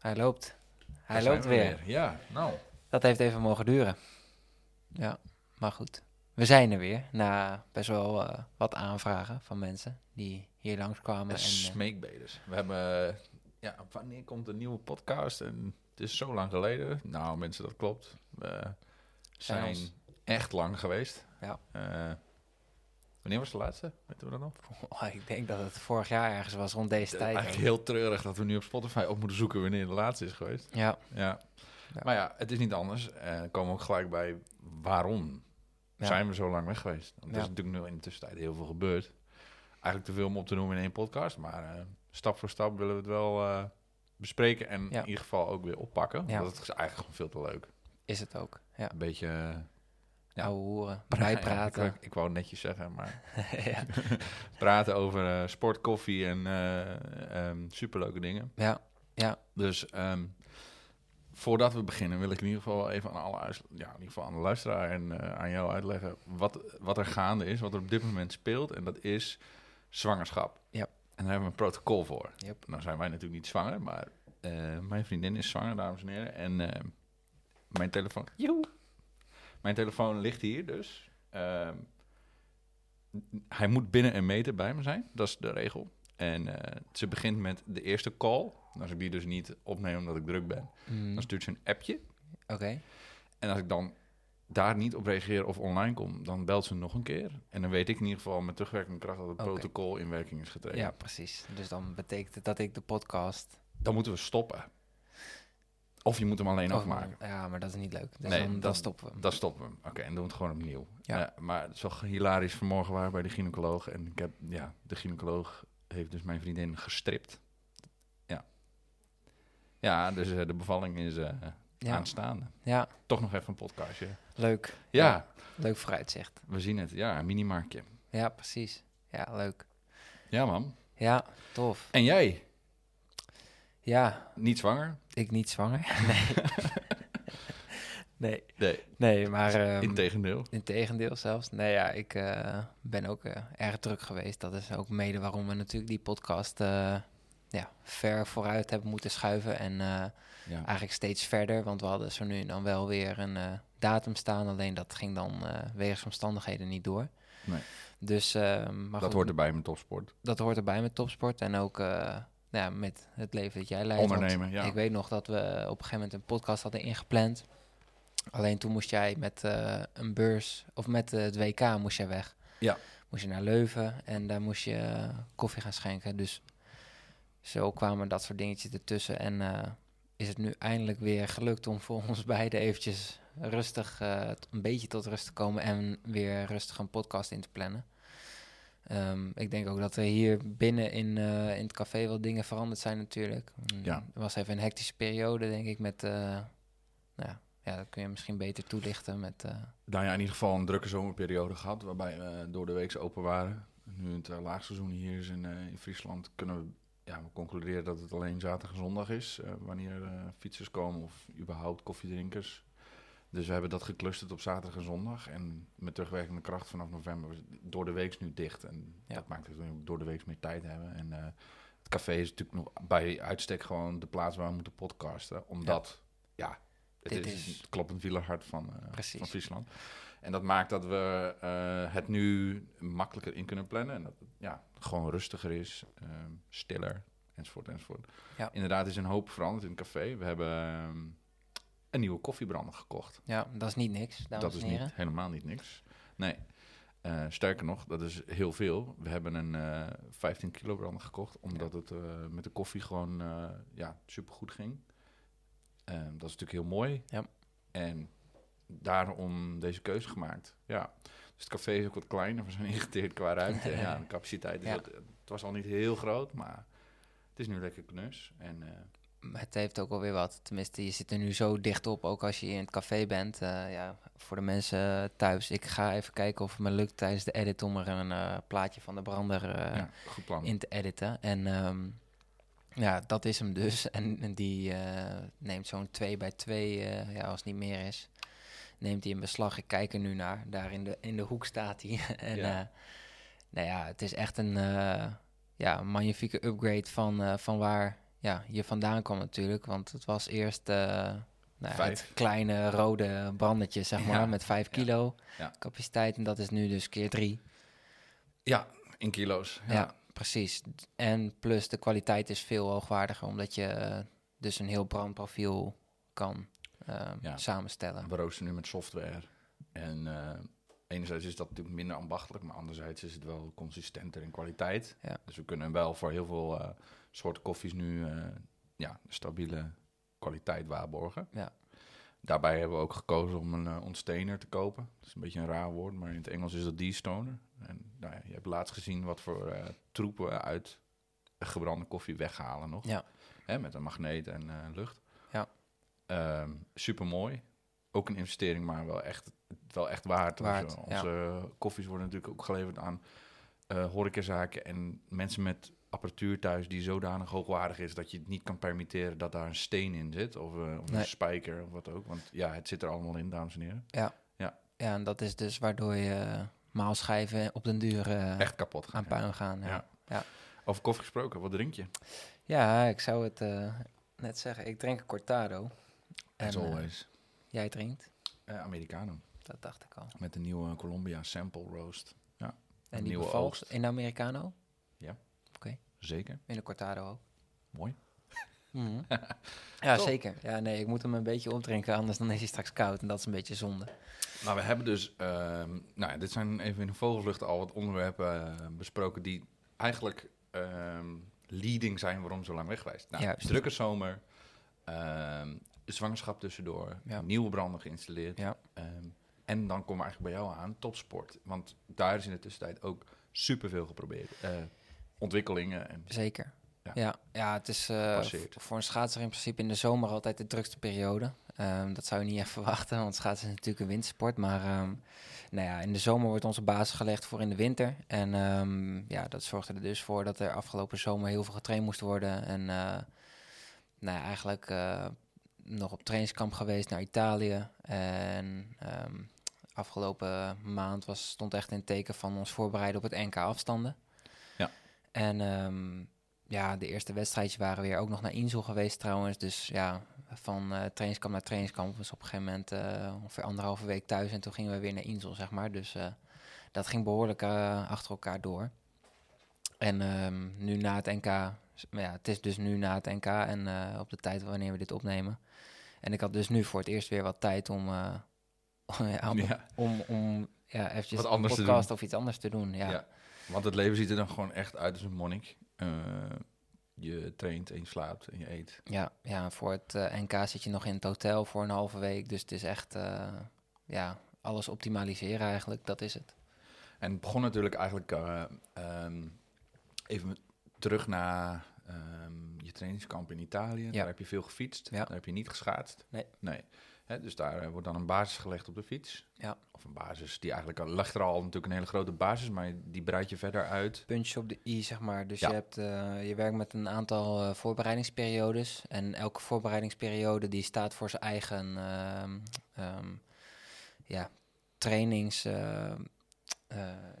Hij loopt. Hij Daar loopt we weer. Ja, nou. Dat heeft even mogen duren. Ja, maar goed. We zijn er weer. Na best wel eh, wat aanvragen van mensen die hier langskwamen. En En, eh, smeekbeders. We hebben, eh, ja, wanneer komt een nieuwe podcast? En het is zo lang geleden. Nou, mensen, dat klopt. We zijn echt lang geweest. Ja. Wanneer was de laatste? Weten we dat nog? oh, ik denk dat het vorig jaar ergens was, rond deze tijd. Eigenlijk heel treurig dat we nu op Spotify op moeten zoeken wanneer de laatste is geweest. Ja, Ja. Ja. Maar ja, het is niet anders. En dan komen we ook gelijk bij waarom Ja. zijn we zo lang weg geweest. Want er is natuurlijk nu in de tussentijd heel veel gebeurd. Eigenlijk te veel om op te noemen in één podcast. Maar eh, stap voor stap willen we het wel eh, bespreken. En in ieder geval ook weer oppakken. Want het is eigenlijk gewoon veel te leuk. is het ook. Ja, Een beetje... Ja. ouwe ja, ik, ik wou netjes zeggen, maar praten over eh, sport, koffie en eh, ehm, superleuke dingen. ja, ja, Dus ehm, voordat we beginnen wil ik in ieder geval even aan alle ja, in ieder geval aan de luisteraar en eh, aan jou uitleggen wat, wat er gaande is, wat er op dit moment speelt. En dat is zwangerschap. Ja. En daar hebben we een protocol voor. Yep. Nou zijn wij natuurlijk niet zwanger, maar mijn vriendin is zwanger, dames en heren. En mijn telefoon... Joe. Mijn telefoon ligt hier dus. Ehm, hij moet binnen een meter bij me zijn, dat is de regel. En eh, ze begint met de eerste call. Als ik die dus niet opneem omdat ik druk ben, Mm, dan stuurt ze een appje. Oké, En als ik dan daar niet op reageer of online kom, dan belt ze nog een keer. En dan weet ik in ieder geval met terugwerkende kracht dat het protocol in werking is getreden. ja, precies. Dus dan betekent het dat ik de podcast... Dan moeten we stoppen. Of je moet hem alleen Oh, afmaken. Ja, maar dat is niet leuk. Dus Nee, dan, dan stoppen we. hem. Dan stoppen we hem. Oké, en doen we het gewoon opnieuw. Ja. Ja. maar het is wel hilarisch. Vanmorgen waren we bij de gynaecoloog. En ik heb, ja, de gynaecoloog heeft dus mijn vriendin gestript. Ja. Ja, dus eh, de bevalling is eh, Ja, aanstaande. ja, Toch nog even een podcastje. leuk. Ja, Leuk vooruitzicht. we zien het. Ja, een minimarktje. Ja, precies. Ja, leuk. Ja, man. Ja, tof. En jij? Ja, Niet zwanger? Ik niet zwanger. Nee. nee. Nee, Nee, maar... ehm, integendeel. Integendeel zelfs. Nee, ja, ik eh, ben ook eh, erg druk geweest. Dat is ook mede waarom we natuurlijk die podcast eh, ja, ver vooruit hebben moeten schuiven. En Ja. eigenlijk steeds verder. Want we hadden zo nu en dan wel weer een datum staan. Alleen dat ging dan wegens omstandigheden niet door. Nee. Dus, eh, maar Dat goed, hoort erbij met topsport. dat hoort erbij met topsport. En ook ja, met het leven dat jij leidt. Ondernemen, ja. Ik weet nog dat we op een gegeven moment een podcast hadden ingepland. Alleen toen moest jij met eh, een beurs, of met eh, het WK moest jij weg. Ja. Moest je naar Leuven en daar moest je eh, koffie gaan schenken. Dus zo kwamen dat soort dingetjes ertussen. En is het nu eindelijk weer gelukt om voor ons beiden eventjes rustig, een beetje tot rust te komen en weer rustig een podcast in te plannen. Ehm, ik denk ook dat er hier binnen in, eh, in het café wel dingen veranderd zijn natuurlijk. Mm, Ja. Er was even een hectische periode, denk ik, met... eh, nou ja, ja, dat kun je misschien beter toelichten met... eh, Nou ja, in ieder geval een drukke zomerperiode gehad, waarbij we door de week open waren. Nu het uh, laagseizoen hier is in, in Friesland, kunnen we, ja, we concluderen dat het alleen zaterdag en zondag is. wanneer fietsers komen of überhaupt koffiedrinkers. Dus we hebben dat geclusterd op zaterdag en zondag. En met terugwerkende kracht vanaf november, door de week is nu dicht. En Ja. dat maakt dat we door de week meer tijd hebben. En eh, het café is natuurlijk nog bij uitstek gewoon de plaats waar we moeten podcasten. Omdat, ja, het Dit is, is- het kloppend wielerhart van, eh, van Friesland. En dat maakt dat we eh, het nu makkelijker in kunnen plannen. En dat het ja, gewoon rustiger is, ehm, stiller, enzovoort, enzovoort. Ja. Inderdaad is een hoop veranderd in het café. We hebben ehm, een nieuwe koffiebrander gekocht. ja, dat is niet niks, dat is niet, helemaal niet niks. Nee. Eh, sterker nog, dat is heel veel. We hebben een eh 15 kilo brander gekocht, omdat het eh, met de koffie gewoon ja, supergoed ging. Dat is natuurlijk heel mooi. Ja. En daarom deze keuze gemaakt. Ja. Dus het café is ook wat kleiner. We zijn ingeteerd qua ruimte. ja, de capaciteit Ja. wat, het was al niet heel groot, maar het is nu lekker knus. En Het heeft ook alweer wat. Tenminste, je zit er nu zo dicht op, ook als je in het café bent. Eh, ja, voor de mensen thuis, ik ga even kijken of het me lukt tijdens de edit om er een eh, plaatje van de brander eh, ja, in te editen. En ehm, ja, dat is hem dus. En, en die neemt zo'n 2 bij 2, ja, als het niet meer is, neemt hij in beslag. Ik kijk er nu naar. Daar in de, in de hoek staat hij. en Ja. nou ja, het is echt een, ja, een magnifieke upgrade van, van waar ja, hier vandaan kwam natuurlijk. Want het was eerst eh, nou, het kleine rode brandetje, zeg maar, Ja, met 5 ja, kilo ja. capaciteit. En dat is nu dus keer 3. Ja, in kilo's. Ja. Ja. precies. En plus de kwaliteit is veel hoogwaardiger, omdat je eh, dus een heel brandprofiel kan ehm, samenstellen. We roosteren nu met software. En eh, enerzijds is dat natuurlijk minder ambachtelijk, maar anderzijds is het wel consistenter in kwaliteit. Dus we kunnen wel voor heel veel soorten koffies nu eh, ja, stabiele kwaliteit waarborgen. Ja. Daarbij hebben we ook gekozen om een uh, ontstener te kopen. Dat is een beetje een raar woord, maar in het Engels is dat destoner. En nou ja, je hebt laatst gezien wat voor eh, troepen uit gebrande koffie weghalen nog. Ja. Hè, met een magneet en lucht. Ja. Super mooi. Ook een investering, maar wel echt, wel echt waard. Waard, onze koffies worden natuurlijk ook geleverd aan horecazaken en mensen met apparatuur thuis die zodanig hoogwaardig is dat je het niet kan permitteren dat daar een steen in zit of, eh, of Nee. een spijker of wat ook. Want ja, het zit er allemaal in, dames en heren. Ja, en dat is dus waardoor je eh, maalschijven op den duur eh, Echt kapot gaan. aan puin gaan. Ja. Ja. Ja. Over koffie gesproken, wat drink je? ja, ik zou het net zeggen. Ik drink een cortado. As En, always. Jij drinkt? Americano. Dat dacht ik al. Met de nieuwe Columbia Sample Roast. En Een die bevalt oogst. in de Americano? Zeker. In de cortado ook? Mooi. Mhm. ja, Top. zeker. Ja, nee, ik moet hem een beetje opdrinken, anders dan is hij straks koud. En dat is een beetje zonde. Nou, we hebben dus, ehm, nou ja, dit zijn even in een vogelvlucht al wat onderwerpen eh, besproken die eigenlijk ehm, leading zijn waarom zo lang weg geweest. Nou, Juist. drukke zomer, ehm, de zwangerschap tussendoor, Ja. nieuwe branden geïnstalleerd. Ja. En dan komen we eigenlijk bij jou aan, topsport. Want daar is in de tussentijd ook superveel geprobeerd. Ontwikkelingen en Zeker. Ja. Ja, ja, het is eh, voor een schaatser in principe in de zomer altijd de drukste periode. Ehm, dat zou je niet echt verwachten, want schaatsen is natuurlijk een wintersport. Maar ehm, nou ja, in de zomer wordt onze basis gelegd voor in de winter. En ehm, ja, dat zorgde er dus voor dat er afgelopen zomer heel veel getraind moest worden. En eh, nou ja, eigenlijk eh, nog op trainingskamp geweest naar Italië. En afgelopen maand was, stond echt in het teken van ons voorbereiden op het NK afstanden. En ehm, ja, de eerste wedstrijdjes waren weer ook nog naar Insel geweest trouwens. Dus ja, van eh, trainingskamp naar trainingskamp was op een gegeven moment eh, ongeveer anderhalve week thuis. En toen gingen we weer naar Insel, zeg maar. Dus eh, dat ging behoorlijk eh, achter elkaar door. En ehm, nu na het NK, ja, het is dus nu na het NK en op de tijd wanneer we dit opnemen. En ik had dus nu voor het eerst weer wat tijd om, ja, om, Ja. om, om ja, eventjes Wat een podcast of iets anders te doen. Ja. Want het leven ziet er dan gewoon echt uit als een monnik. Eh, je traint en je slaapt en je eet. Ja, ja voor het eh, NK zit je nog in het hotel voor een halve week. Dus het is echt, eh, ja, alles optimaliseren eigenlijk. Dat is het. En het begon natuurlijk eigenlijk eh, ehm, even terug naar ehm, je trainingskamp in Italië. Ja. Daar heb je veel gefietst. Ja. Daar heb je niet geschaatst. Nee. nee. Hè, dus daar eh, wordt dan een basis gelegd op de fiets. Ja. Of een basis die eigenlijk al ligt er al natuurlijk een hele grote basis, maar die breid je verder uit. Puntje op de i, zeg maar. Dus Ja. je, hebt, eh, je werkt met een aantal eh, voorbereidingsperiodes. En elke voorbereidingsperiode die staat voor zijn eigen ehm, ehm, ja, trainings...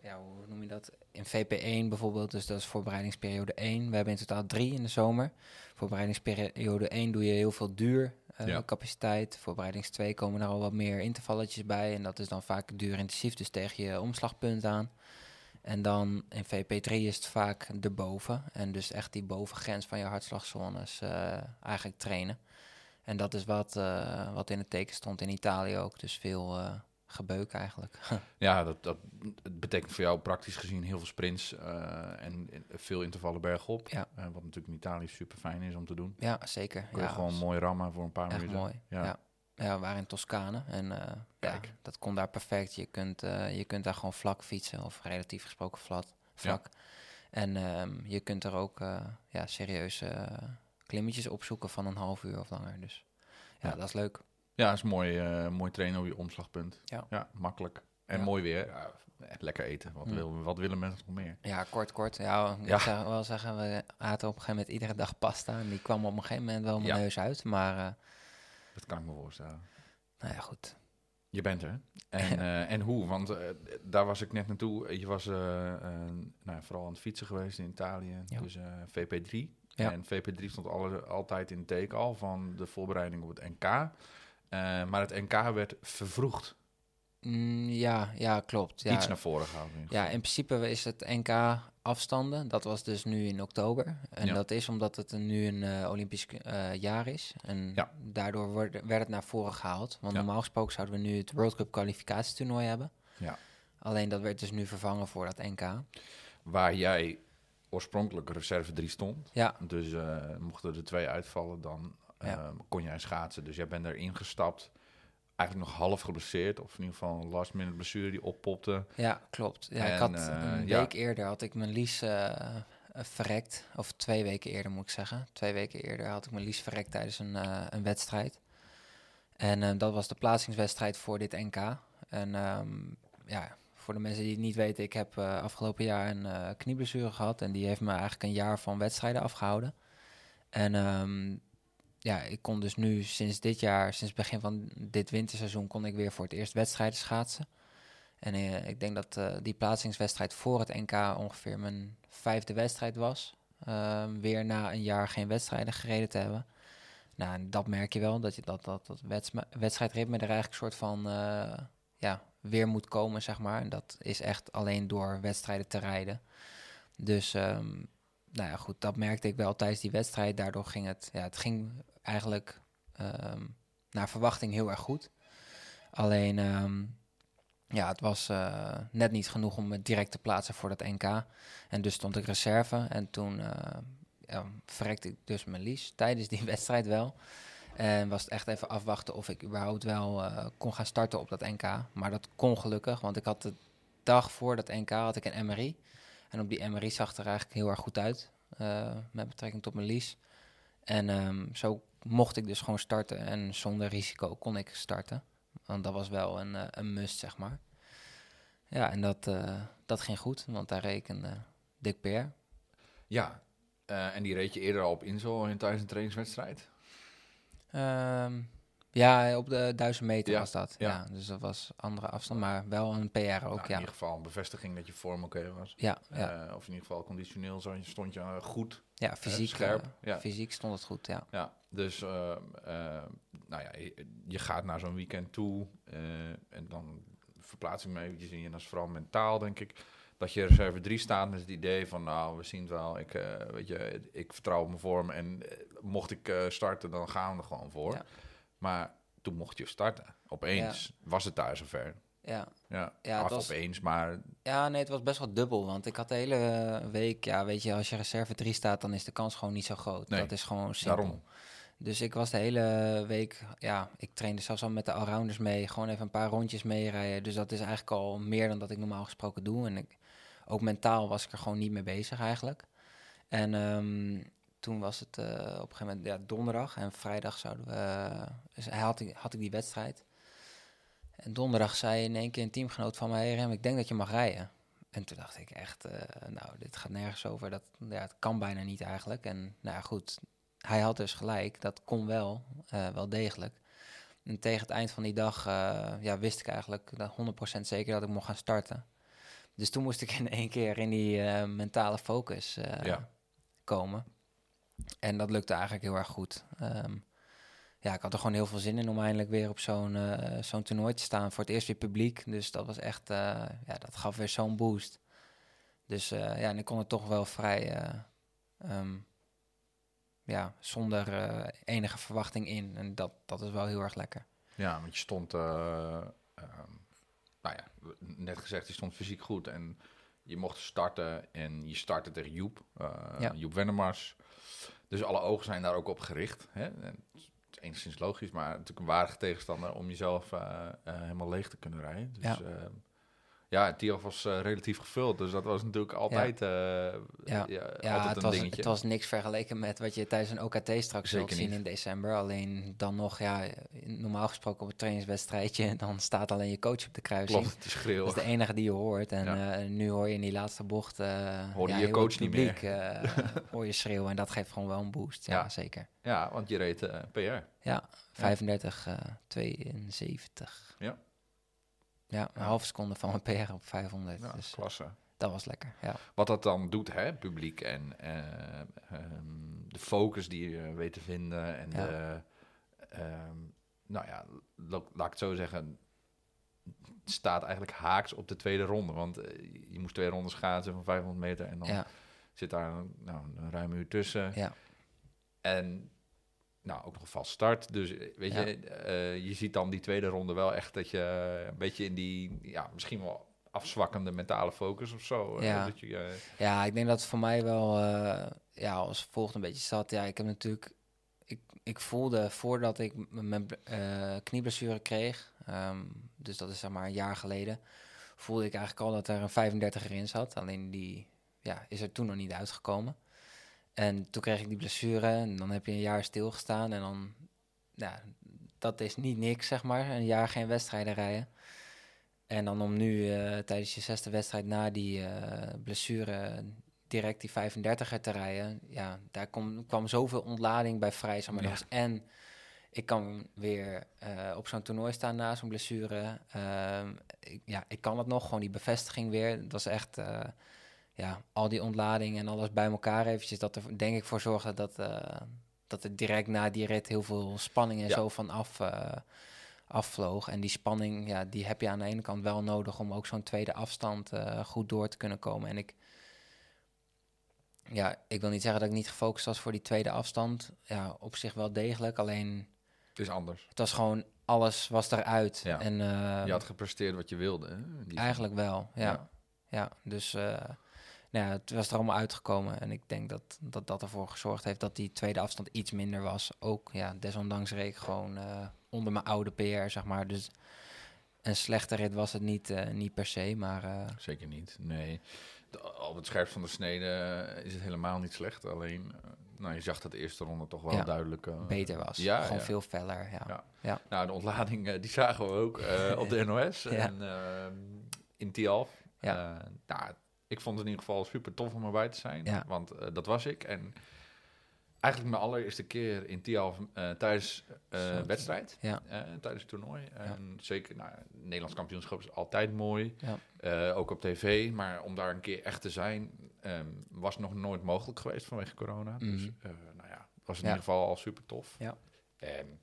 ja, hoe noem je dat? In VP1 bijvoorbeeld, dus dat is voorbereidingsperiode 1. We hebben in totaal drie in de zomer. Voorbereidingsperiode 1 doe je heel veel duur eh, Ja. capaciteit. Voorbereidings 2 komen er al wat meer intervalletjes bij. En dat is dan vaak duurintensief, dus tegen je omslagpunt aan. En dan in VP3 is het vaak erboven. En dus echt die bovengrens van je hartslagzones eh, eigenlijk trainen. En dat is wat, eh, wat in het teken stond in Italië ook. Dus veel gebeuk eigenlijk. Ja, dat, dat betekent voor jou praktisch gezien heel veel sprints eh, en veel intervallen bergop. Ja. Eh, wat natuurlijk in Italië super fijn is om te doen. ja, zeker. Kun je ja, gewoon mooi rammen voor een paar minuten. mooi. Ja. Ja. Ja. we waren in Toscane en eh, ja, Kijk. dat kon daar perfect. Je kunt, je kunt daar gewoon vlak fietsen, of relatief gesproken vlak. vlak. En ehm, je kunt er ook ja, serieuze klimmetjes opzoeken van een half uur of langer. Dus Ja. dat is leuk. Ja, is mooi, eh, mooi trainen op je omslagpunt. Ja. makkelijk. En Ja. mooi weer. Ja, lekker eten. Wat, Mm. wil, wat willen mensen nog meer? Ja, kort, kort. Ja, ik zou wel zeggen, we aten op een gegeven moment iedere dag pasta. En die kwam op een gegeven moment wel mijn neus uit. Maar uh, Dat kan ik me voorstellen. nou ja, goed. Je bent er. En, uh, en hoe? Want uh, daar was ik net naartoe. Je was uh, nou, vooral aan het fietsen geweest in Italië. Ja. Dus VP3. Ja. En VP3 stond alle, altijd in het teken al van de voorbereiding op het NK. Eh, maar het NK werd vervroegd. Mm, ja, ja, klopt. Ja. Iets naar voren gehaald. in Ja, in principe is het NK afstanden. Dat was dus nu in oktober. En Ja. dat is omdat het nu een eh, Olympisch eh, jaar is. En Ja. daardoor werd het naar voren gehaald. Want normaal gesproken zouden we nu het World Cup kwalificatietoernooi hebben. Ja. Alleen dat werd dus nu vervangen voor dat NK. Waar jij oorspronkelijk reserve 3 stond. Ja, Dus mochten er twee uitvallen, dan Ja. eh, kon jij schaatsen. Dus jij bent erin gestapt. Eigenlijk nog half geblesseerd. Of in ieder geval een last minute blessure die oppopte. ja klopt. Ja, ik had eh, een week eerder had ik mijn lies eh, eh, verrekt. Of twee weken eerder moet ik zeggen. Twee weken eerder had ik mijn lies verrekt tijdens een, een wedstrijd. En eh, dat was de plaatsingswedstrijd voor dit NK. En ehm, ja, voor de mensen die het niet weten, ik heb eh, afgelopen jaar een knieblessure gehad. En die heeft me eigenlijk een jaar van wedstrijden afgehouden. En ehm, ja, ik kon dus nu sinds dit jaar, sinds begin van dit winterseizoen, kon ik weer voor het eerst wedstrijden schaatsen. En eh, ik denk dat eh, die plaatsingswedstrijd voor het NK ongeveer mijn vijfde wedstrijd was. Ehm, weer na een jaar geen wedstrijden gereden te hebben. Nou, en dat merk je wel, dat je dat, dat, dat wedst- wedstrijdritme er eigenlijk een soort van eh, ja, weer moet komen, zeg maar. En dat is echt alleen door wedstrijden te rijden. Dus, ehm, nou ja, goed, dat merkte ik wel tijdens die wedstrijd. Daardoor ging het, ja, het ging eigenlijk ehm, naar verwachting heel erg goed. Alleen, ehm, ja, het was eh, net niet genoeg om me direct te plaatsen voor dat NK. En dus stond ik reserve. En toen ja, verrekte ik dus mijn lies tijdens die wedstrijd wel. En was het echt even afwachten of ik überhaupt wel eh, kon gaan starten op dat NK. Maar dat kon gelukkig, want ik had de dag voor dat NK had ik een MRI. En op die MRI zag er eigenlijk heel erg goed uit eh, met betrekking tot mijn lies. En ehm, zo mocht ik dus gewoon starten en zonder risico kon ik starten. Want dat was wel een, eh, een must, zeg maar. Ja, en dat, eh, dat ging goed, want daar eh, dik PR. Ja, en die reed je eerder al op Insel in, tijdens een trainingswedstrijd. Ehm, ja, op de 1000 meter Ja, was dat. ja. Ja. dus dat was andere afstand, maar wel een PR ook, Nou, in ja. ieder geval een bevestiging dat je vorm oké was. Ja, ja. Eh, of in ieder geval conditioneel zo, stond je eh, goed. ja, fysiek, scherp, eh, fysiek stond het goed, ja. Ja, dus eh, eh, nou ja, je, je gaat naar zo'n weekend toe eh, en dan verplaats ik me eventjes in. En dat is vooral mentaal, denk ik. Dat je reserve 3 staat met het idee van, nou, we zien het wel. Ik, eh, weet je, ik vertrouw op mijn vorm en eh, mocht ik eh, starten, dan gaan we er gewoon voor. Maar toen mocht je starten. Opeens was het daar zover. Ja, Ja, Ja, het af was- opeens, maar ja nee, het was best wel dubbel, want ik had de hele week, ja, weet je, als je reserve 3 staat, dan is de kans gewoon niet zo groot. Nee, dat is gewoon simpel. daarom. Dus ik was de hele week, ja, ik trainde zelfs al met de allrounders mee, gewoon even een paar rondjes meerijden. Dus dat is eigenlijk al meer dan dat ik normaal gesproken doe. En ik, ook mentaal was ik er gewoon niet mee bezig eigenlijk. En ehm, toen was het eh, op een gegeven moment ja, donderdag en vrijdag zouden we, dus had ik, had ik die wedstrijd. En donderdag zei in één keer een teamgenoot van mij, hey Rem, ik denk dat je mag rijden. En toen dacht ik echt, eh, nou, dit gaat nergens over. Dat, ja, het kan bijna niet eigenlijk. En nou ja, goed, hij had dus gelijk. Dat kon wel, eh, wel degelijk. En tegen het eind van die dag eh, ja, wist ik eigenlijk dat 100% zeker dat ik mocht gaan starten. Dus toen moest ik in één keer in die eh, mentale focus eh, Ja. komen. En dat lukte eigenlijk heel erg goed. Ehm, ja, ik had er gewoon heel veel zin in om eindelijk weer op zo'n eh, zo'n toernooi te staan. Voor het eerst weer publiek. Dus dat was echt, eh, ja, dat gaf weer zo'n boost. Dus eh, ja, en ik kon er toch wel vrij, eh, ehm, ja, zonder enige verwachting in. En dat, dat is wel heel erg lekker. Ja, want je stond, eh, ehm, nou ja, net gezegd, je stond fysiek goed en je mocht starten en je startte tegen Joep, Ja. Joep Wennemars. Dus alle ogen zijn daar ook op gericht. Hè? En het is enigszins logisch, maar natuurlijk een waardige tegenstander om jezelf eh, eh, helemaal leeg te kunnen rijden. Dus Ja. Ja, het TIAF was eh, relatief gevuld, dus dat was natuurlijk altijd, eh, Ja. ja. Ja, altijd het een was, dingetje. het was niks vergeleken met wat je tijdens een OKT straks zult Zeker zien niet. in december. Alleen dan nog, ja, normaal gesproken op een trainingswedstrijdje, dan staat alleen je coach op de kruising. Klopt, het is schreeuwen. Dat is de enige die je hoort. En eh, nu hoor je in die laatste bocht... ja, je heel coach niet eh, hoor je schreeuwen en dat geeft gewoon wel een boost. Ja, Ja. zeker. Ja, want je reed PR. Ja, 35, eh 72. Ja. Ja, een halve seconde van mijn PR op 500. Ja, dus, klasse. dat was lekker, ja. Wat dat dan doet, hè, publiek en eh, ehm, de focus die je weet te vinden. En Ja. de, ehm, nou ja, laat ik het zo zeggen, staat eigenlijk haaks op de tweede ronde. Want eh, je moest twee rondes schaatsen van 500 meter en dan Ja, zit daar nou, een ruime uur tussen. ja, En nou, ook nog een vast start. Dus eh, weet Ja. je, eh, je ziet dan die tweede ronde wel echt dat je een beetje in die, ja, misschien wel afzwakkende mentale focus of zo. eh, Ja. dat je, eh, ja, ik denk dat het voor mij wel eh, ja, als volgt een beetje zat. Ja, ik heb natuurlijk... Ik, ik voelde voordat ik mijn eh knieblessure kreeg... ehm, dus dat is zeg maar een jaar geleden... voelde ik eigenlijk al dat er een 35 erin zat. Alleen die ja, is er toen nog niet uitgekomen. En toen kreeg ik die blessure en dan heb je een jaar stilgestaan. En dan, ja, dat is niet niks, zeg maar. Een jaar geen wedstrijden rijden. En dan om nu eh, tijdens je zesde wedstrijd na die eh, blessure direct die 35er te rijden. Ja, daar kom, kwam zoveel ontlading bij vrij. Zeg maar. Ja. en ik kan weer eh, op zo'n toernooi staan na zo'n blessure. Ehm, ik, ja, ik kan het nog, gewoon die bevestiging weer. Dat was echt, ja, al die ontlading en alles bij elkaar eventjes. Dat er denk ik voor zorgde dat, eh, dat er direct na die rit heel veel spanning en Ja. zo van af, eh, afvloog. En die spanning, ja, die heb je aan de ene kant wel nodig om ook zo'n tweede afstand eh, goed door te kunnen komen. En ik, ja, ik wil niet zeggen dat ik niet gefocust was voor die tweede afstand. Ja, op zich wel degelijk. Alleen het is anders. het was gewoon, alles was eruit. Ja. En je had gepresteerd wat je wilde. Hè? eigenlijk wel, ja. Ja. Ja, dus nou ja, het was er allemaal uitgekomen. En ik denk dat, dat dat ervoor gezorgd heeft dat die tweede afstand iets minder was. Ook, ja, desondanks reed ik gewoon eh, onder mijn oude PR, zeg maar. Dus een slechte rit was het niet, eh, niet per se, maar eh. Zeker niet, nee. Op het scherpst van de snede is het helemaal niet slecht. Alleen, nou, je zag dat de eerste ronde toch wel Ja, duidelijk... beter was. ja, gewoon ja. veel feller, ja. Ja. Nou, de ontlading, die zagen we ook op de NOS en ehm, in Tialf. Ja. Nou, ik vond het in ieder geval super tof om erbij te zijn, Ja. want eh, dat was ik. En eigenlijk mijn allereerste keer in Tialf eh, tijdens Zo. wedstrijd, Ja. tijdens het toernooi. En zeker, nou, Nederlands kampioenschap is altijd mooi, ook op tv. Maar om daar een keer echt te zijn, ehm, was nog nooit mogelijk geweest vanwege corona. Dus, Mhm. eh, nou ja, was in ieder geval al super tof. Ja. En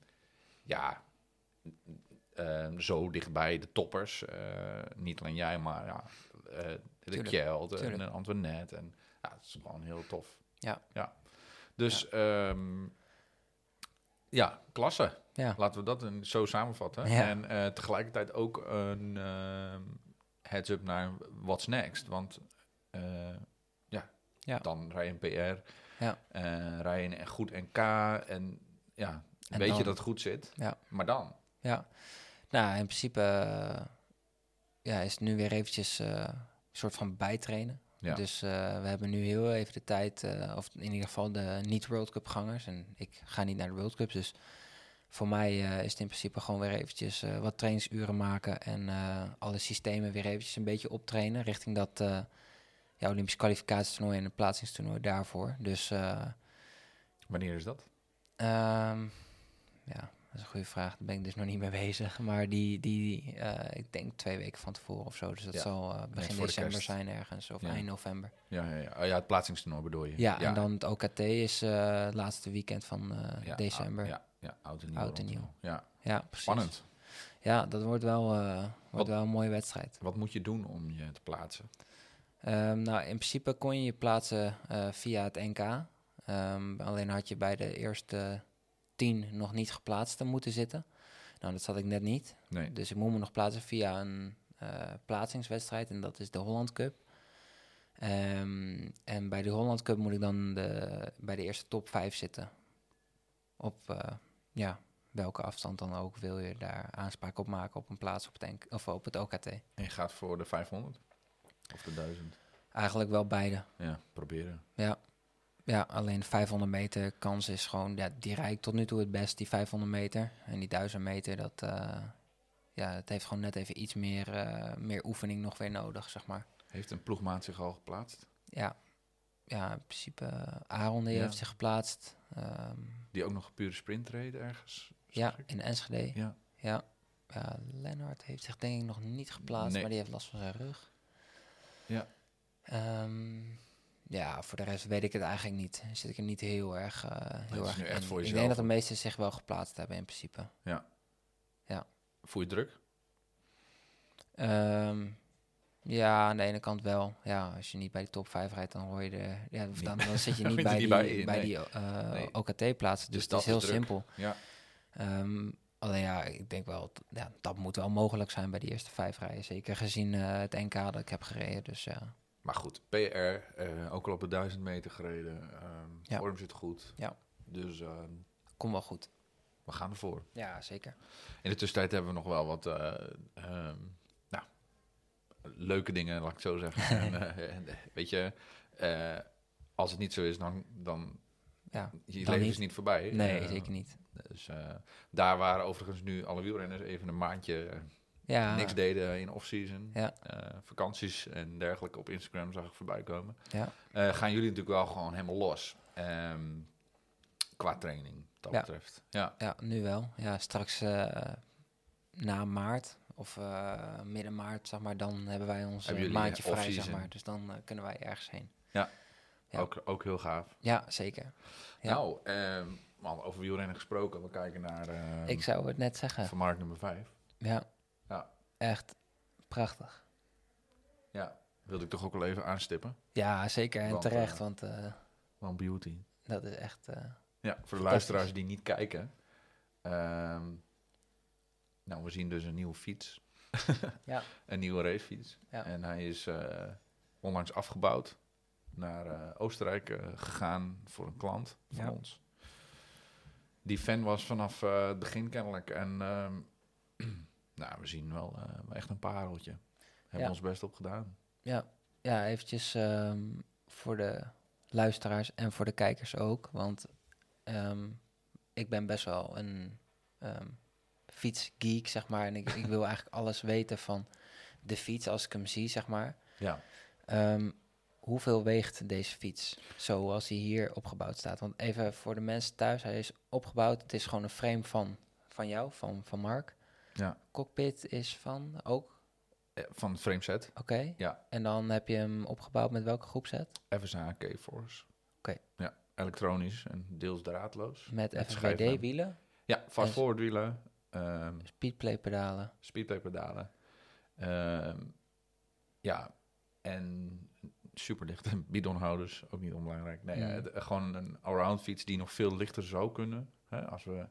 ja, zo dichtbij de toppers. niet alleen jij, maar ja, de Kjeld en tuurlijk. eh, Antoinette. En ja, het is gewoon heel tof. Ja. ja. Dus ja. ja, klasse. Ja. Laten we dat een, zo samenvatten. Ja. En eh, tegelijkertijd ook een ehm, heads-up naar what's next. Want eh, ja, Ja. dan rij je een PR, Ja. rij je een goed NK en ja, En weet je dat het goed zit. Ja. Maar dan? Ja, nou in principe eh, ja, is het nu weer eventjes een soort van bijtrainen. Ja. Dus eh, we hebben nu heel even de tijd, eh, of in ieder geval de niet-World Cup gangers. En ik ga niet naar de World Cups, dus voor mij eh, is het in principe gewoon weer eventjes wat trainingsuren maken en alle systemen weer eventjes een beetje optrainen richting dat ja, Olympisch kwalificatietoernooi en het plaatsingstoernooi daarvoor. Dus Wanneer is dat? Ehm, ja, is een goede vraag. Daar ben ik dus nog niet mee bezig. Maar die, die eh, ik denk twee weken van tevoren of zo. Dus dat Ja, zal eh, begin december zijn ergens. Of Ja. eind november. Ja, ja, ja. Oh, ja het plaatsingstoernooi bedoel je? Ja, en dan het OKT is eh, het laatste weekend van Ja, december. ou- Ja, ja, ja, oud en nieuw. Oud en nieuw. Ja, precies. spannend. Ja, dat wordt wel, wordt Wat- wel een mooie wedstrijd. Wat moet je doen om je te plaatsen? Ehm, nou, in principe kon je je plaatsen via het NK. Ehm, alleen had je bij de eerste tien nog niet geplaatst moeten zitten. Nou, dat zat ik net niet. Nee. Dus ik moet me nog plaatsen via een eh, plaatsingswedstrijd en dat is de Holland Cup. Ehm, en bij de Holland Cup moet ik dan de, bij de eerste top 5 zitten. Op eh, ja, welke afstand dan ook wil je daar aanspraak op maken op een plaats op het, of op het OKT. En je gaat voor de 500? Of de 1000? Eigenlijk wel beide. Ja, proberen. Ja. Ja, alleen 500 meter kans is gewoon, ja, die rijdt tot nu toe het best, die 500 meter. En die 1000 meter, dat, eh, ja, het heeft gewoon net even iets meer, eh, meer oefening nog weer nodig, zeg maar. Heeft een ploegmaat zich al geplaatst? Ja, ja in principe, eh, Aaron die Ja. heeft zich geplaatst. Ehm, Die ook nog pure sprint reed ergens? ja, ik? in Enschede. Ja. Ja. ja, Lennart heeft zich denk ik nog niet geplaatst, Nee. maar die heeft last van zijn rug. Ja. Ehm, ja, voor de rest weet ik het eigenlijk niet. Zit ik er niet heel erg, eh, heel erg echt voor Ik denk dat de meesten zich wel geplaatst hebben in principe. Voel je druk? Ehm, ja, aan de ene kant wel. Ja, als je niet bij de top 5 rijdt, dan hoor je de. Ja, dan, dan zit je niet bij die, bij, bij nee. die eh, Nee. OKT-plaatsen. Dus, Dus het is dat heel is druk. simpel. Ja. Ehm, alleen ja, ik denk wel, ja, dat moet wel mogelijk zijn bij die eerste vijf rijden. Zeker gezien eh, het NK dat ik heb gereden. Dus ja, Maar goed, PR, eh, ook al op de 1000 meter gereden. ehm Ja. Vorm zit goed. Ja. Dus ehm, kom wel goed. we gaan ervoor. Ja, zeker. In de tussentijd hebben we nog wel wat eh, ehm, nou, leuke dingen, laat ik het zo zeggen. en, eh, weet je, als het niet zo is, dan, dan Ja, je leven niet. is niet voorbij. nee, zeker niet. Dus daar waren overigens nu alle wielrenners even een maandje Ja, niks deden in off-season. Ja. Eh, vakanties en dergelijke op Instagram zag ik voorbij komen. ja, Eh, gaan jullie natuurlijk wel gewoon helemaal los. ehm, qua training, dat Ja. betreft. Ja, ja, nu wel. Ja, straks eh, na maart of midden maart, zeg maar, dan hebben wij ons Hebben maandje vrij, zeg maar. Dus dan kunnen wij ergens heen. Ja. Ook, ook heel gaaf. Ja, zeker. Ja. Nou, ehm, man, over wielrennen gesproken. We kijken naar ehm, ik zou het net zeggen. van markt nummer 5. Ja, Ja. Echt prachtig. Ja, wilde ik toch ook wel even aanstippen. Ja, zeker. En Want, terecht, eh, want Van Beauty. dat is echt... eh, Ja, voor de luisteraars die niet kijken. ehm, nou, we zien dus een nieuwe fiets. Ja. Een nieuwe racefiets. Ja. En hij is onlangs afgebouwd. Naar Oostenrijk gegaan voor een klant van Ja. ons. Die fan was vanaf het begin kennelijk. En ehm, nou, we zien wel eh, echt een pareltje. Hebben Ja. ons best op gedaan. Ja, ja eventjes ehm, voor de luisteraars en voor de kijkers ook. Want ehm, ik ben best wel een ehm, fietsgeek, zeg maar. En ik, ik wil eigenlijk alles weten van de fiets als ik hem zie, zeg maar. Ja. Hoeveel weegt deze fiets zoals hij hier opgebouwd staat? Want even voor de mensen thuis, hij is opgebouwd. Het is gewoon een frame van, van jou, van, van Mark. Ja. Cockpit is van ook, Eh, Van het frameset. oké. Ja. En dan heb je hem opgebouwd met welke groepset? FSA K-Force. Oké. Ja, elektronisch en deels draadloos. Met. FWD-wielen, Ja, fast En- forward wielen, ehm speedplay pedalen. speedplay pedalen. ehm, ja, en superlichte bidonhouders, ook niet onbelangrijk. Nee, ja, Mm. het- gewoon een allround fiets die nog veel lichter zou kunnen, hè, als we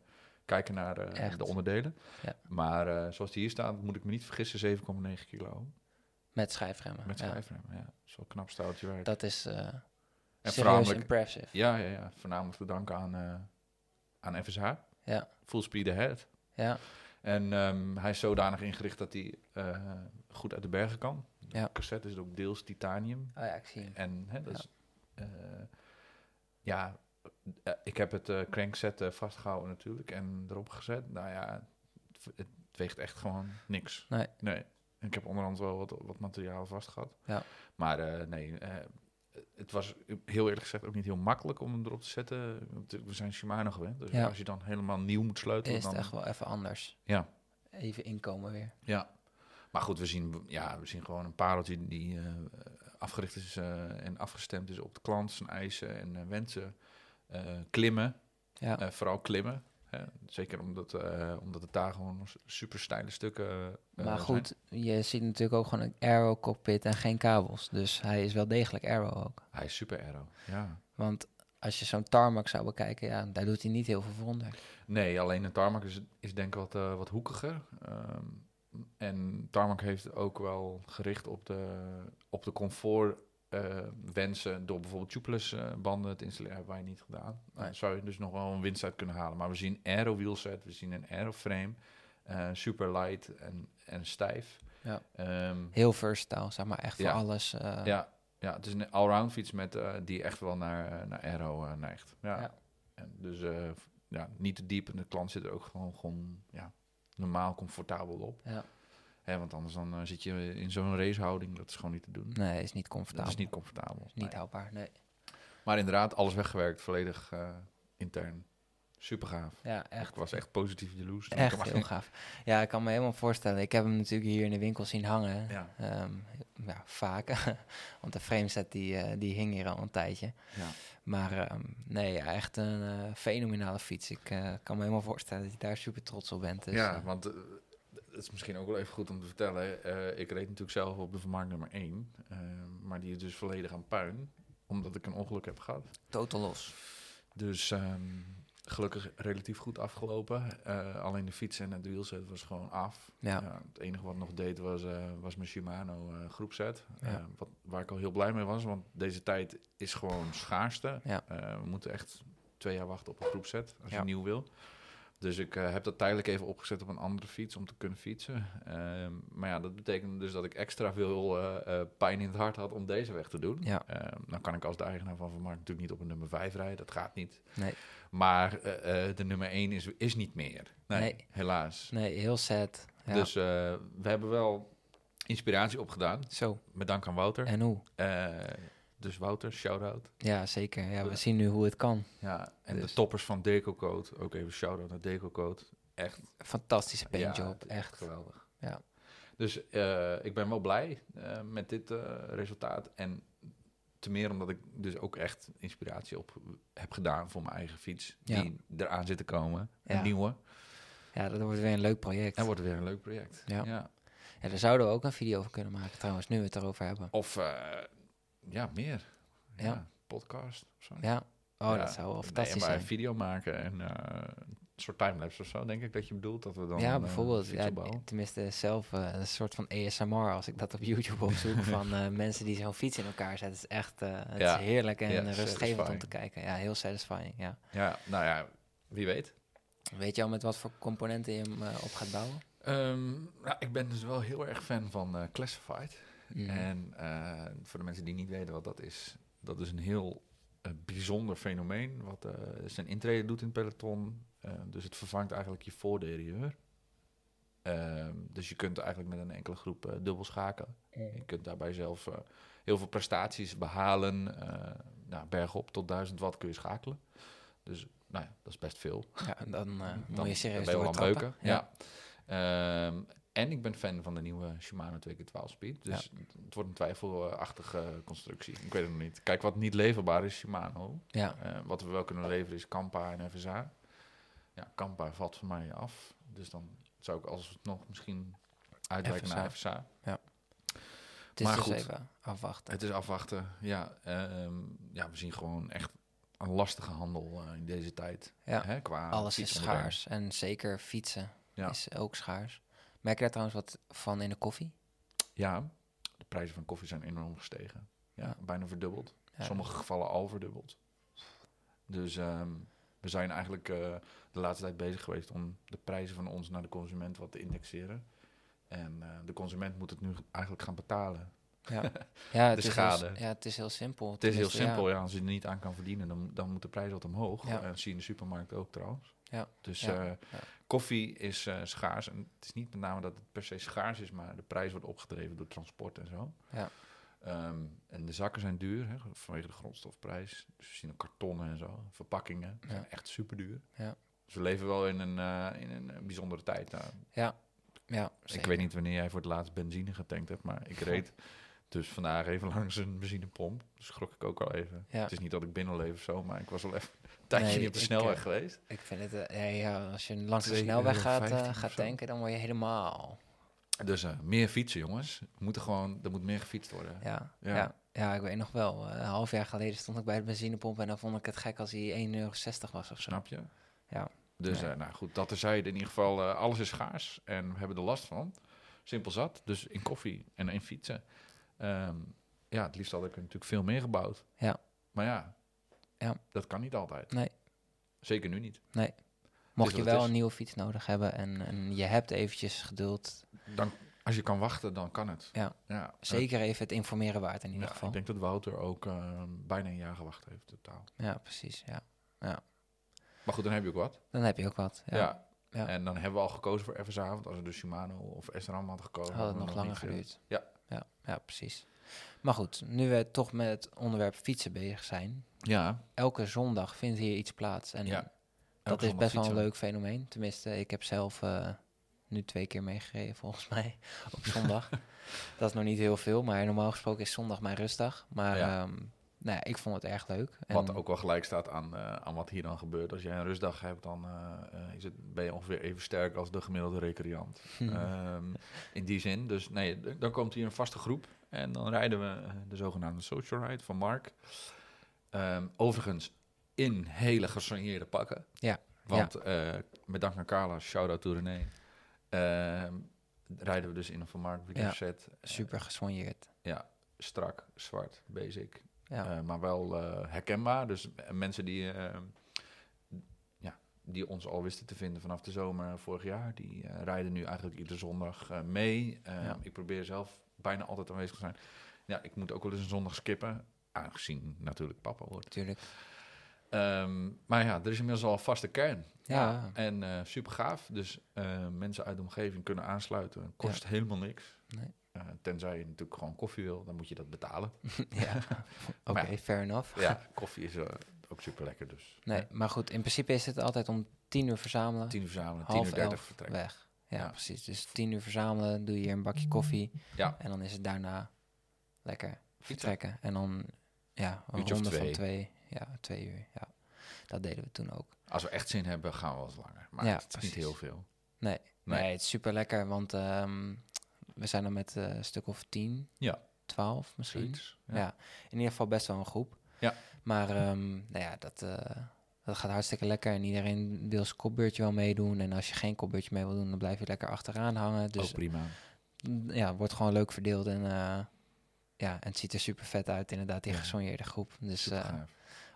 kijken naar Echt. de onderdelen. Ja. Maar eh, zoals die hier staat, moet ik me niet vergissen, 7,9 kilo Met schijfremmen. met ja. schijfrem. Ja, wel een knap stoutje werk. Dat is en serieus impressive. ja, ja, ja, voornamelijk te danken aan, aan FSH. Ja. Full speed ahead. Ja, En ehm, hij is zodanig ingericht dat hij goed uit de bergen kan. De Ja. cassette is ook deels titanium. oh ja, ik zie hem. En hè, dat Ja. is... ja, eh, ik heb het eh crankset eh, vastgehouden natuurlijk en erop gezet. Nou ja, het, het weegt echt gewoon niks. Nee. Nee. Ik heb onderhand wel wat, wat materiaal vastgehad. Ja. Maar nee, het was heel eerlijk gezegd ook niet heel makkelijk om hem erop te zetten. We zijn Shimano gewend. Dus Ja. als je dan helemaal nieuw moet sleutelen, Is het echt wel even anders. Ja. Even inkomen weer. Ja, maar goed, we zien, ja, we zien gewoon een pareltje die afgericht is en afgestemd is op de klant, zijn eisen en wensen. Eh, klimmen, Ja, eh, vooral klimmen. Hè? Zeker omdat, eh, omdat het daar gewoon super steile stukken maar zijn. goed, je ziet natuurlijk ook gewoon een aero cockpit en geen kabels. Dus hij is wel degelijk aero ook. Hij is super aero, ja. Want als je zo'n tarmac zou bekijken, ja, daar doet hij niet heel veel voor onder. Nee, alleen een tarmac is, is denk ik wat, wat hoekiger. Ehm, en tarmac heeft ook wel gericht op de, op de comfort eh, wensen door bijvoorbeeld tubeless eh, banden te installeren. Hebben wij niet gedaan. Dan Nee. zou je dus nog wel een winst uit kunnen halen. Maar we zien aero wheelset, we zien een aero frame, eh, super light en, en stijf. Ja. Ehm, Heel versatile, zeg maar, echt voor alles. ja, ja, het is een allround fiets met, die echt wel naar, naar aero neigt. Ja. Ja. En dus ja, niet te diep en de klant zit er ook gewoon, gewoon ja, normaal comfortabel op. Ja. Hè, want anders dan, eh, zit je in zo'n racehouding, dat is gewoon niet te doen. Nee, is niet dat comfortabel. is niet comfortabel. Is niet Nee. houdbaar, nee. Maar inderdaad, alles weggewerkt, volledig eh, intern. Super gaaf. Ja, echt. Ik was echt positief jaloers. Echt heel gaaf. Ja, ik kan me helemaal voorstellen. Ik heb hem natuurlijk hier in de winkel zien hangen. Ja. Ehm, ja, vaak. Want de frameset die, eh, die hing hier al een tijdje. Ja. Maar ehm, nee, ja, echt een fenomenale fiets. Ik kan me helemaal voorstellen dat je daar super trots op bent. Dus, ja, want het is misschien ook wel even goed om te vertellen. eh, ik reed natuurlijk zelf op de vermaak nummer 1. maar die is dus volledig aan puin. Omdat ik een ongeluk heb gehad. totaal los. Dus ehm, gelukkig relatief goed afgelopen. Eh, alleen de fiets en het wielset was gewoon af. Ja. Het enige wat nog deed was, eh, was mijn Shimano eh groepset. Ja. Eh, wat, waar ik al heel blij mee was. Want deze tijd is gewoon schaarste. Ja. Eh, we moeten echt twee jaar wachten op een groepset. Als je nieuw wil. Dus ik eh, heb dat tijdelijk even opgezet op een andere fiets om te kunnen fietsen. Ehm, maar ja, dat betekende dus dat ik extra veel eh, eh, pijn in het hart had om deze weg te doen. Ja. Ehm, dan kan ik als de eigenaar van Vermaak natuurlijk niet op een nummer 5 rijden. Dat gaat niet. Nee. Maar de nummer 1 is, is niet meer. Nee, Nee. helaas. Nee, heel sad. Ja. Dus we hebben wel inspiratie opgedaan. Zo, Met dank aan Wouter. en hoe? Eh, dus Wouter, shout-out. Ja, zeker. Ja, we Ja. zien nu hoe het kan. Ja, en Dus- de toppers van Deco Code. Ook even shout-out naar Deco Code. Echt Fantastische ja, paintjob, is echt. geweldig. Ja. Dus eh, ik ben wel blij eh, met dit eh, resultaat. En te meer omdat ik dus ook echt inspiratie op heb gedaan voor mijn eigen fiets. Ja. Die eraan zit te komen. Ja. Een nieuwe. Ja, dat wordt weer een leuk project. En wordt weer een leuk project. Ja. ja. Ja, daar zouden we ook een video over kunnen maken trouwens, nu we het erover hebben. Of eh, ja, meer. Ja. Ja. Podcast of zo. Ja, oh, Ja. dat zou wel Nee, fantastisch maar zijn. een video maken en eh, een soort timelapse of zo, denk ik dat je bedoelt. Dat we dan ja, eh, bijvoorbeeld. Ja, tenminste, zelf eh, een soort van ASMR als ik dat op YouTube opzoek van eh, mensen die zo'n fiets in elkaar zetten. Het is echt eh, het is heerlijk en Ja, rustgevend om te kijken. Ja, heel satisfying. Ja. Ja, nou ja, wie weet. Weet je al met wat voor componenten je hem op gaat bouwen? Ehm, nou, ik ben dus wel heel erg fan van eh, Classified. Mhm. En eh, voor de mensen die niet weten wat dat is, dat is een heel eh, bijzonder fenomeen. Wat eh, zijn intrede doet in het peloton. Dus het vervangt eigenlijk je voorderieur. Ehm, dus je kunt eigenlijk met een enkele groep dubbel schakelen. Je kunt daarbij zelf heel veel prestaties behalen. eh nou, bergop tot 1000 watt kun je schakelen. Dus nou ja, dat is best veel. Ja, dan eh Dan- moet je serieus dan ben je wel aan beuken. Ja. Ehm, en ik ben fan van de nieuwe Shimano 2x12 Speed. Dus het wordt een twijfelachtige constructie. Ik weet het nog niet. Kijk, wat niet leverbaar is Shimano. Ja, Eh, wat we wel kunnen leveren is Kampa en FSA. Ja, Kampa valt voor mij af. Dus dan zou ik alsnog misschien uitwijken naar FSA. het is maar dus goed. even afwachten. Het is afwachten. Ja, ehm, ja, we zien gewoon echt een lastige handel eh, in deze tijd. Ja, Hè, qua alles is schaars. En zeker fietsen Ja. is ook schaars. Merk je daar trouwens wat van in de koffie? Ja, de prijzen van koffie zijn enorm gestegen. Ja, Ja. bijna verdubbeld. Ja. sommige gevallen al verdubbeld. Dus ehm, we zijn eigenlijk eh, de laatste tijd bezig geweest om de prijzen van ons naar de consument wat te indexeren. En eh, de consument moet het nu eigenlijk gaan betalen. Ja, ja, het, is heel, schade. ja het is heel simpel. Het is heel simpel, ja. Als je er niet aan kan verdienen, dan, dan moet de prijs wat omhoog. Ja. En dat zie je in de supermarkt ook trouwens. Ja. Dus Ja. eh, Ja. koffie is eh, schaars. En het is niet met name dat het per se schaars is, maar de prijs wordt opgedreven door transport en zo. Ja. Ehm, en de zakken zijn duur hè, vanwege de grondstofprijs. Dus we zien ook kartonnen en zo, verpakkingen. Ja. zijn echt super duur. Ja. Dus we leven wel in een, eh, in een bijzondere tijd. Nou, Ja, ik zeker. weet niet wanneer jij voor het laatst benzine getankt hebt, maar ik reed dus vandaag even langs een benzinepomp. Dus schrok ik ook wel even. Ja. Het is niet dat ik binnenleef of zo, maar ik was wel even een tijdje Nee, niet op de ik, snelweg geweest. Ik vind het, eh, ja, ja, als je langs de 2,15 snelweg gaat, eh, euro gaat tanken, dan word je helemaal... Dus eh, meer fietsen, jongens. We moeten gewoon, er moet meer gefietst worden. Ja, Ja. ja. ja, ik weet nog wel. eh, een half jaar geleden stond ik bij de benzinepomp en dan vond ik het gek als hij 1,60 euro was of zo. Snap je? Ja. Dus Nee. eh, nou goed, dat terzijde. In ieder geval, alles is schaars en we hebben er last van. Simpel zat. Dus in koffie en in fietsen. Ehm, ja, het liefst had ik er natuurlijk veel meer gebouwd. Ja. Maar ja, Ja. dat kan niet altijd. Nee. Zeker nu niet. Mocht is je wat het wel een nieuwe fiets nodig hebben en, en je hebt eventjes geduld, Dan, als je kan wachten, dan kan het. Ja. ja. zeker even het informeren waard in Ja, ieder geval. ik denk dat Wouter ook eh, bijna een jaar gewacht heeft totaal. Ja, precies. Ja. Maar goed, dan heb je ook wat. Dan heb je ook wat. Ja. Ja. Ja. En dan hebben we al gekozen voor FSA. Want als we dus Shimano of SRAM hadden gekozen... Had het nog langer geduurd. ja. Ja. Precies. Maar goed, nu we toch met het onderwerp fietsen bezig zijn. Ja. Elke zondag vindt hier iets plaats. En Ja. dat is best wel een leuk fenomeen. Tenminste, ik heb zelf eh, nu twee keer meegereden volgens mij op zondag. dat is nog niet heel veel, maar normaal gesproken is zondag mijn rustdag. Maar Ja. ehm, nou ja, ik vond het erg leuk. En Wat ook wel gelijk staat aan, eh, aan wat hier dan gebeurt. Als jij een rustdag hebt, dan eh, eh, is het, ben je ongeveer even sterk als de gemiddelde recreant. Hm. Ehm, in die zin. Dus nee, dan komt hier een vaste groep. En dan rijden we de zogenaamde social ride van Mark. Ehm, overigens in hele gesoigneerde pakken. Ja, Want eh, met dank aan Carla, shout-out to René. ehm, rijden we dus in een Van Mark Ja, set. Eh, super gesoigneerd. strak, zwart, basic. Ja, Eh, maar wel eh, herkenbaar. Dus eh, mensen die, ja, die ons al wisten te vinden vanaf de zomer vorig jaar, die rijden nu eigenlijk iedere zondag mee. Eh, Ja. Ik probeer zelf bijna altijd aanwezig te zijn. Ja, ik moet ook wel eens een zondag skippen, aangezien natuurlijk papa wordt. natuurlijk. Ehm, maar ja, er is inmiddels al een vaste kern. Ja. En eh, super gaaf. Dus mensen uit de omgeving kunnen aansluiten. Kost helemaal niks. Nee. Eh, tenzij je natuurlijk gewoon koffie wil, dan moet je dat betalen. ja, oké, ja. fair enough. Ja, koffie is eh, ook super lekker. Dus Nee, maar goed, in principe is het altijd om tien uur verzamelen, tien uur verzamelen, tien uur dertig vertrekken. weg. Ja, Ja. precies. Dus tien uur verzamelen, doe je hier een bakje koffie Ja. en dan is het daarna lekker vertrekken. En dan, ja, een Uurtje ronde van twee. ja, twee uur. Ja, dat deden we toen ook. Als we echt zin hebben, gaan we eens langer. Maar Ja, het is niet heel veel. Nee, Nee. nee. het is super lekker, want ehm, we zijn dan met eh, een stuk of tien, Ja. twaalf misschien. Zoiets. Ja. in ieder geval best wel een groep. Ja. Maar ehm, nou ja, dat, eh, dat gaat hartstikke lekker. En iedereen wil zijn kopbeurtje wel meedoen. En als je geen kopbeurtje mee wil doen, dan blijf je lekker achteraan hangen. Dus ook prima. mm, ja, wordt gewoon leuk verdeeld. En eh, ja, en het ziet er super vet uit, inderdaad, die Ja. gesoigneerde groep. Dus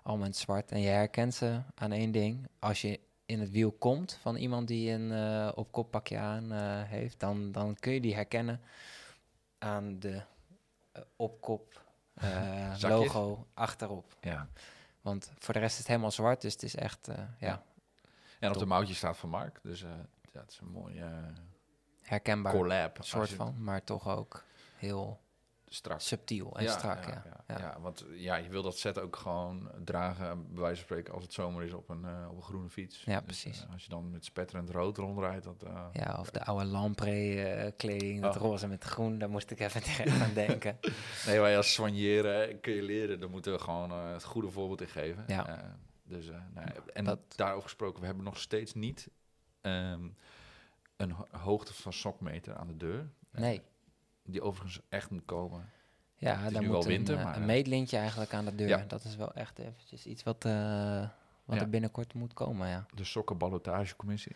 allemaal in het zwart. En je herkent ze aan één ding. Als je in het wiel komt van iemand die een eh op kop pakje aan eh, heeft, dan, dan kun je die herkennen aan de eh, op kop Zakjes? logo achterop. Ja. Want voor de rest is het helemaal zwart, dus het is echt, ja. En op de mouwtje staat van Mark. Dus ja, het is een mooie herkenbaar collab. soort van, maar toch ook heel Strak. subtiel en strak. Ja, ja, want ja, je wil dat set ook gewoon dragen, bij wijze van spreken, als het zomer is op een, eh, op een groene fiets. Ja, Dus, precies. eh, als je dan met spetterend rood rondrijdt, dat... eh, Ja, of de oude Lamprey-kleding, dat Oh. roze met groen, daar moest ik even aan denken. Nee, wij als soigneren kun je leren. Daar moeten we gewoon het goede voorbeeld in geven. Ja. Dus, nou en Dat- daarover gesproken, we hebben nog steeds niet ehm, een ho- hoogte van sokmeter aan de deur. Nee. Die overigens echt moet komen. Ja, Het is daar nu moet wel winter, een, eh, maar, een eh, meetlintje eigenlijk aan de deur. Ja. Dat is wel echt eventjes iets wat, eh, wat Ja. er binnenkort moet komen, ja. De sokkenballotagecommissie.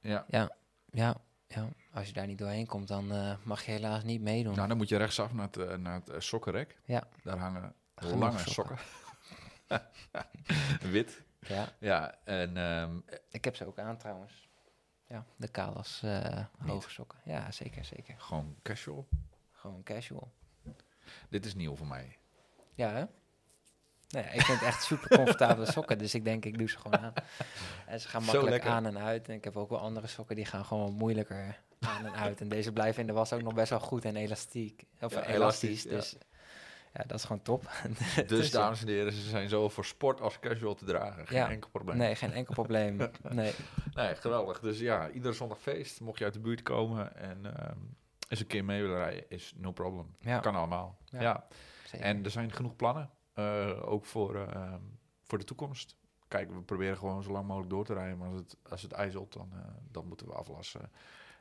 Ja. Ja, ja, ja. Als je daar niet doorheen komt, dan mag je helaas niet meedoen. Nou, dan moet je rechtsaf naar het, naar het sokkenrek. Ja. Daar hangen Genoeg lange sokken. sokken. Wit. ja, Ja, en ehm, ik heb ze ook aan trouwens. Ja, de Kalas eh hoge sokken. Ja, zeker, zeker. gewoon casual. Gewoon casual. Dit is nieuw voor mij. Ja, hè? Nou ik vind het echt super comfortabele sokken, dus ik denk ik doe ze gewoon aan. En ze gaan makkelijk aan en uit. En ik heb ook wel andere sokken die gaan gewoon moeilijker aan en uit. En deze blijven in de was ook nog best wel goed en elastiek. Of Ja, elastisch, elastisch, dus ja, dat is gewoon top. Dus dames en heren, ze zijn zowel voor sport als casual te dragen. Geen Ja. enkel probleem. Nee, geen enkel probleem. Nee, Nee, geweldig. Dus ja, iedere zondag feest. Mocht je uit de buurt komen en ehm, eens een keer mee willen rijden, is no problem. ja, Kan allemaal. Ja. Ja. En er zijn genoeg plannen, eh, ook voor, ehm, voor de toekomst. Kijk, we proberen gewoon zo lang mogelijk door te rijden, maar als het, als het ijzelt, dan, eh, dan moeten we aflassen.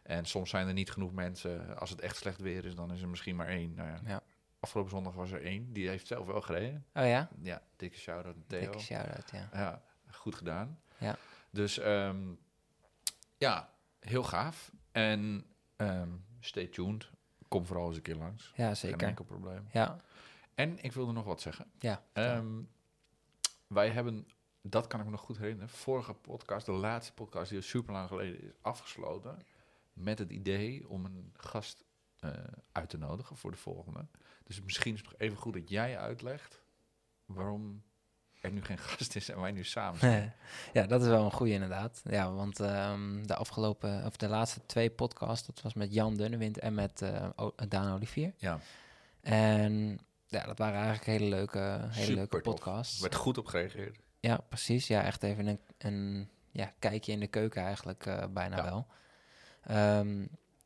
En soms zijn er niet genoeg mensen. Als het echt slecht weer is, dan is er misschien maar één. Nou ja, Ja. Afgelopen zondag was er één, die heeft zelf wel gereden. Oh ja? Ja, dikke shout-out Theo. Dikke shout-out, ja. Ja, goed gedaan. Ja. Dus ehm, ja, heel gaaf. En ehm, stay tuned. Kom vooral eens een keer langs. Ja, Geen zeker. enkel probleem. Ja, En ik wilde nog wat zeggen. ja. Ehm, wij hebben, dat kan ik me nog goed herinneren, vorige podcast, de laatste podcast die al super lang geleden is afgesloten, met het idee om een gast eh, uit te nodigen voor de volgende. Dus misschien is het nog even goed dat jij uitlegt waarom er nu geen gast is en wij nu samen zijn. ja, dat is wel een goede inderdaad. Ja, want ehm, de afgelopen, of de laatste twee podcasts, dat was met Jan Dunnewind en met O- Daan Olivier. Ja, En ja, dat waren eigenlijk hele leuke, hele leuke podcasts. er werd goed op gereageerd. Ja, precies. Ja, echt even een, een ja, kijkje in de keuken eigenlijk eh, bijna Ja. wel. Ehm,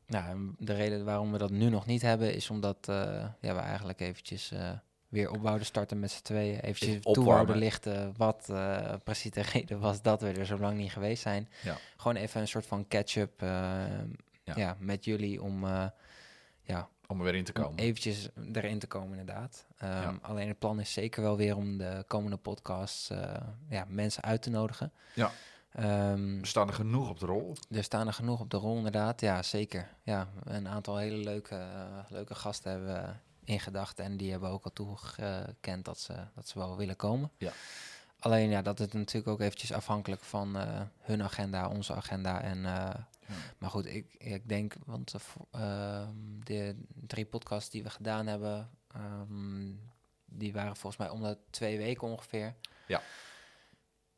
nou, de reden waarom we dat nu nog niet hebben, is omdat eh, ja, we eigenlijk eventjes eh, weer op wouden starten met z'n tweeën. Eventjes Even toe opwarmen. wouden lichten wat eh, precies de reden was dat we er zo lang niet geweest zijn. Ja. Gewoon even een soort van catch-up Ja. ja. met jullie om... ja, Om er weer in te om komen. eventjes erin te komen, inderdaad. Ehm, Ja. Alleen het plan is zeker wel weer om de komende podcasts ja, mensen uit te nodigen. Ja. We staan er genoeg op de rol. er staan er genoeg op de rol, inderdaad. Ja, zeker. Ja, een aantal hele leuke, eh, leuke gasten hebben we in gedachten. En die hebben ook al toegekend dat ze, dat ze wel willen komen. Ja. Alleen ja, dat is natuurlijk ook eventjes afhankelijk van eh, hun agenda, onze agenda. En, eh, Maar goed, ik, ik denk, want de, vo- ehm, de drie podcasts die we gedaan hebben, ehm, die waren volgens mij om de twee weken ongeveer. Ja.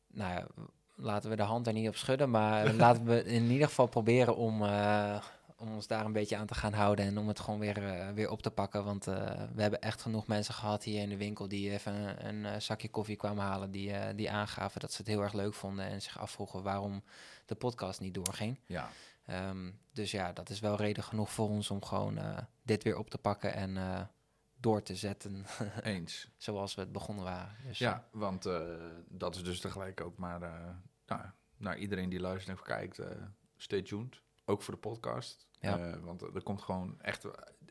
Nou ja, laten we de hand er niet op schudden, maar laten we in ieder geval proberen om, eh, om ons daar een beetje aan te gaan houden en om het gewoon weer, eh, weer op te pakken. Want eh, we hebben echt genoeg mensen gehad hier in de winkel die even een, een zakje koffie kwamen halen, die, die aangaven dat ze het heel erg leuk vonden en zich afvroegen waarom de podcast niet doorging. Ja, Ehm, dus ja, dat is wel reden genoeg voor ons om gewoon dit weer op te pakken en door te zetten eens. zoals we het begonnen waren. Dus, Ja, want eh, dat is dus tegelijk ook maar eh, nou, naar iedereen die luistert en kijkt, eh, stay tuned. Ook voor de podcast. Ja. Eh, want er komt gewoon echt,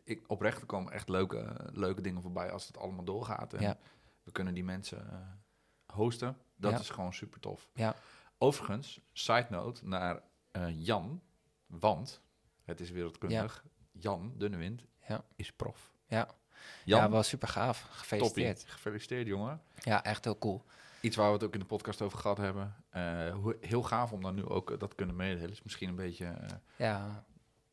ik, oprecht er komen echt leuke, leuke dingen voorbij als het allemaal doorgaat. En Ja. we kunnen die mensen eh, hosten. Dat Ja. is gewoon super tof. Ja. Overigens, side note naar eh, Jan, want het is wereldkundig. Jan Dunnewind Ja. is prof. Ja. Jan, ja, wel super gaaf. toppie. Gefeliciteerd. Gefeliciteerd, jongen. Ja, echt heel cool. Iets waar we het ook in de podcast over gehad hebben. Eh, heel gaaf om dan nu ook eh, dat kunnen meedelen. Is misschien een beetje, eh, Ja,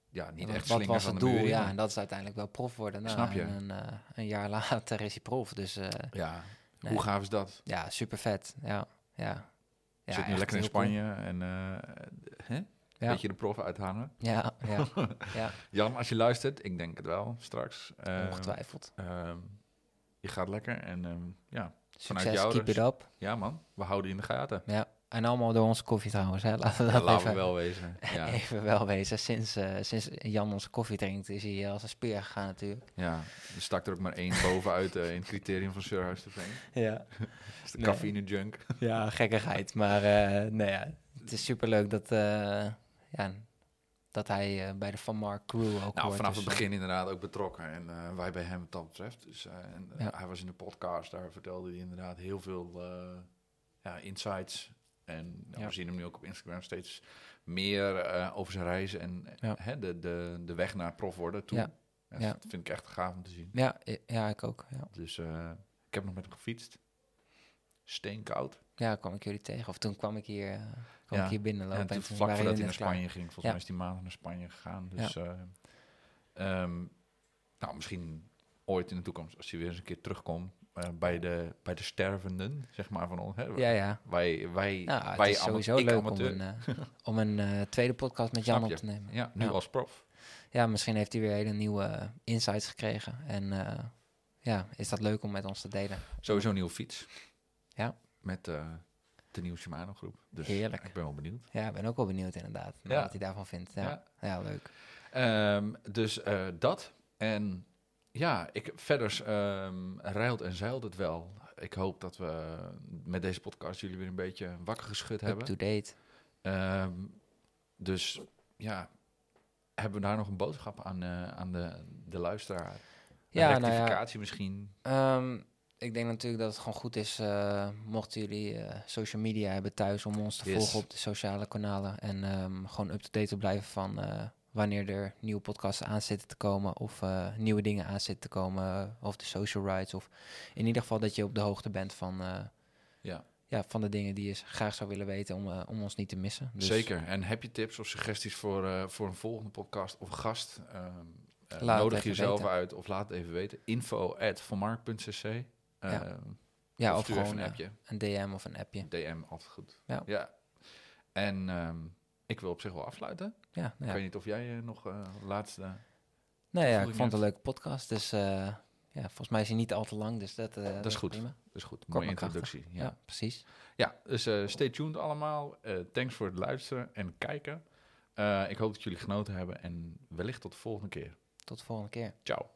ja, niet echt wat was het doel? muur Ja, en dat is uiteindelijk wel prof worden. Nou, Snap je? En een, een jaar later is hij prof. Dus ja. nee. Hoe gaaf is dat? ja, super vet. Ja, ja. ja Zit nu lekker in heel cool. Spanje en hè? Ja. beetje de prof uithangen. Ja, ja, ja, Jan, als je luistert, ik denk het wel straks. eh, ongetwijfeld. ehm, je gaat lekker en ehm, ja. Succes, jou keep dus. it up. ja man, we houden je in de gaten. Ja, en allemaal door onze koffie trouwens. Hè. Laten we dat Laten even, we wel wezen. Ja, even wel wezen. Sinds, eh, sinds Jan onze koffie drinkt, is hij als een speer gegaan natuurlijk. ja, er stak er ook maar één bovenuit eh, in het criterium van Sir Huis de Veen. Ja, is de Nee. cafeïne junk. ja gekkigheid. Maar eh nou ja, het is superleuk dat, ja, dat hij eh, bij de Van Mark crew ook Nou, vanaf Dus, het eh, begin inderdaad ook betrokken. En eh, wij bij hem wat dat betreft. Dus, en, Ja. Hij was in de podcast, daar vertelde hij inderdaad heel veel ja, insights. En nou, Ja. we zien hem nu ook op Instagram steeds meer over zijn reizen en hè, de, de, de weg naar prof worden toe. Ja. Ja, Ja. Dat vind ik echt gaaf om te zien. ja, ja, ik ook. Ja. Dus ik heb nog met hem gefietst. Steenkoud. Ja, kwam ik jullie tegen. Of toen kwam ik hier, eh, kwam Ja. ik hier binnenlopen. En toen vlak voordat hij naar klaar. Spanje ging. Volgens Ja. mij is die maandag naar Spanje gegaan. Dus eh, ehm, nou, misschien ooit in de toekomst, als hij weer eens een keer terugkomt eh, bij, de, bij de stervenden, zeg maar, van ons. Hè? Ja, ja. Wij, wij, Nou, wij sowieso leuk om een, om een tweede podcast met Jan op te nemen. Ja, nu Ja. als prof. Ja, misschien heeft hij weer hele nieuwe insights gekregen. En ja, is dat leuk om met ons te delen. Sowieso een nieuwe fiets. Ja. Met eh, de nieuwe Shimano groep. Dus Heerlijk. ik ben wel benieuwd. Ja, ik ben ook wel benieuwd inderdaad. Ja. Wat hij daarvan vindt. Ja, Ja. leuk. Ehm, dus eh, dat. En ja, ik, verder rijlt en zeilt het wel. Ik hoop dat we met deze podcast jullie weer een beetje wakker geschud hebben. Up-to-date. Ehm, dus ja, hebben we daar nog een boodschap aan, eh, aan de, de luisteraar? Een Ja, nou ja. rectificatie misschien? Ik denk natuurlijk dat het gewoon goed is, eh, mochten jullie eh, social media hebben thuis, om ons te Yes. volgen op de sociale kanalen. En ehm, gewoon up-to-date te blijven van eh, wanneer er nieuwe podcasts aan zitten te komen. Of nieuwe dingen aan zitten te komen. Of de social rights. Of in ieder geval dat je op de hoogte bent van, Ja, ja, van de dingen die je graag zou willen weten om, om ons niet te missen. Dus zeker. En heb je tips of suggesties voor, voor een volgende podcast of gast? Ehm, eh, nodig jezelf weten. uit of laat het even weten. Info at Ja. Ehm, Ja, of gewoon een eh, appje. een DM of een appje. DM, altijd goed. Ja. En ehm, ik wil op zich wel afsluiten. Ja, Ik nou ja. weet niet of jij eh, nog eh, laatste... Nou ja, ik vond het een leuke podcast. Dus ja, volgens mij is hij niet al te lang. Dus dat, dat is goed. Prima. Dat is goed. Kort Mooie introductie. Ja, Ja. precies. Ja, dus stay tuned allemaal. Thanks voor het luisteren en kijken. Ik hoop dat jullie genoten hebben en wellicht tot de volgende keer. Tot de volgende keer. Ciao.